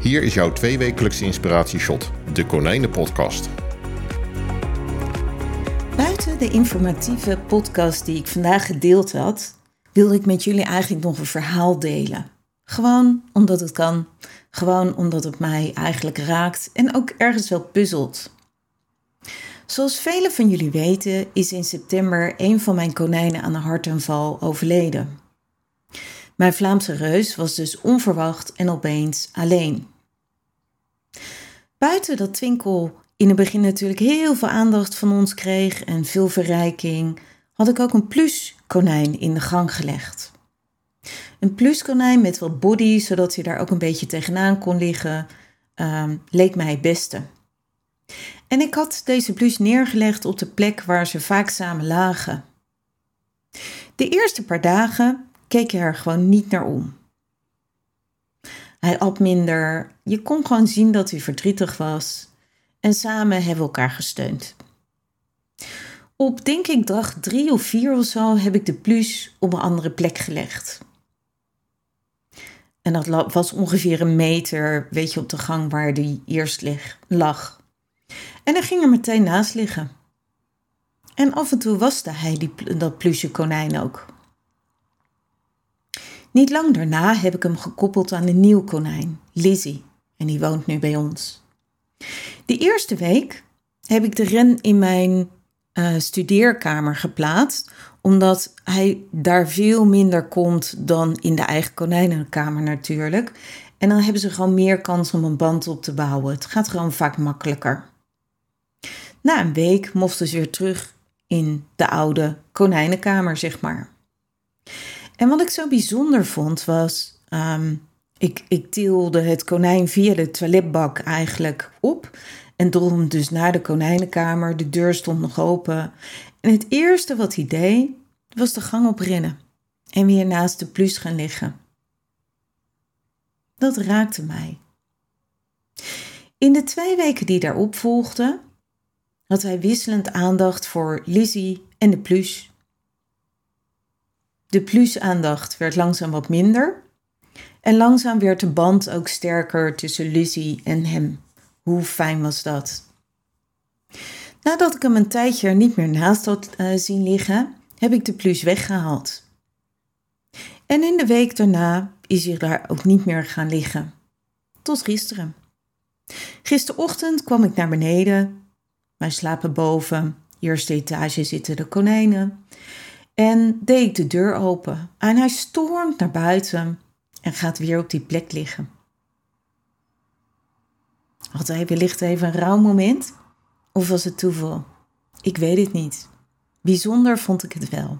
Hier is jouw tweewekelijkse inspiratieshot, de Konijnenpodcast. Buiten de informatieve podcast die ik vandaag gedeeld had, wilde ik met jullie eigenlijk nog een verhaal delen. Gewoon omdat het kan, gewoon omdat het mij eigenlijk raakt en ook ergens wel puzzelt. Zoals velen van jullie weten, is in september een van mijn konijnen aan een hartaanval overleden. Mijn Vlaamse reus was dus onverwacht en opeens alleen. Buiten dat Twinkel in het begin natuurlijk heel veel aandacht van ons kreeg en veel verrijking, had ik ook een pluskonijn in de gang gelegd. Een pluskonijn met wat body, zodat hij daar ook een beetje tegenaan kon liggen, uh, leek mij het beste. En ik had deze plus neergelegd op de plek waar ze vaak samen lagen. De eerste paar dagen keek je er gewoon niet naar om. Hij at minder, je kon gewoon zien dat hij verdrietig was en samen hebben we elkaar gesteund. Op denk ik dag drie of vier of zo heb ik de plus op een andere plek gelegd. En dat was ongeveer een meter, weet je, op de gang waar die eerst lag. En hij ging er meteen naast liggen. En af en toe waste hij die, dat plusje konijn ook. Niet lang daarna heb ik hem gekoppeld aan een nieuw konijn, Lizzie, en die woont nu bij ons. De eerste week heb ik de ren in mijn uh, studeerkamer geplaatst, omdat hij daar veel minder komt dan in de eigen konijnenkamer natuurlijk. En dan hebben ze gewoon meer kans om een band op te bouwen. Het gaat gewoon vaak makkelijker. Na een week mochten ze weer terug in de oude konijnenkamer, zeg maar. En wat ik zo bijzonder vond was, um, ik, ik tilde het konijn via de toiletbak eigenlijk op en droeg hem dus naar de konijnenkamer. De deur stond nog open. En het eerste wat hij deed, was de gang oprennen en weer naast de plus gaan liggen. Dat raakte mij. In de twee weken die daarop volgden, had hij wisselend aandacht voor Lizzie en de plus. De plusaandacht werd langzaam wat minder. En langzaam werd de band ook sterker tussen Lizzie en hem. Hoe fijn was dat? Nadat ik hem een tijdje niet meer naast had uh, zien liggen, heb ik de plus weggehaald. En in de week daarna is hij daar ook niet meer gaan liggen. Tot gisteren. Gisterochtend kwam ik naar beneden. Wij slapen boven. Eerste etage zitten de konijnen. En deed ik de deur open en hij stormt naar buiten en gaat weer op die plek liggen. Had hij wellicht even een rouw moment? Of was het toeval? Ik weet het niet. Bijzonder vond ik het wel.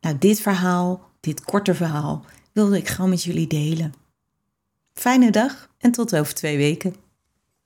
Nou, dit verhaal, dit korte verhaal, wilde ik gewoon met jullie delen. Fijne dag en tot over twee weken.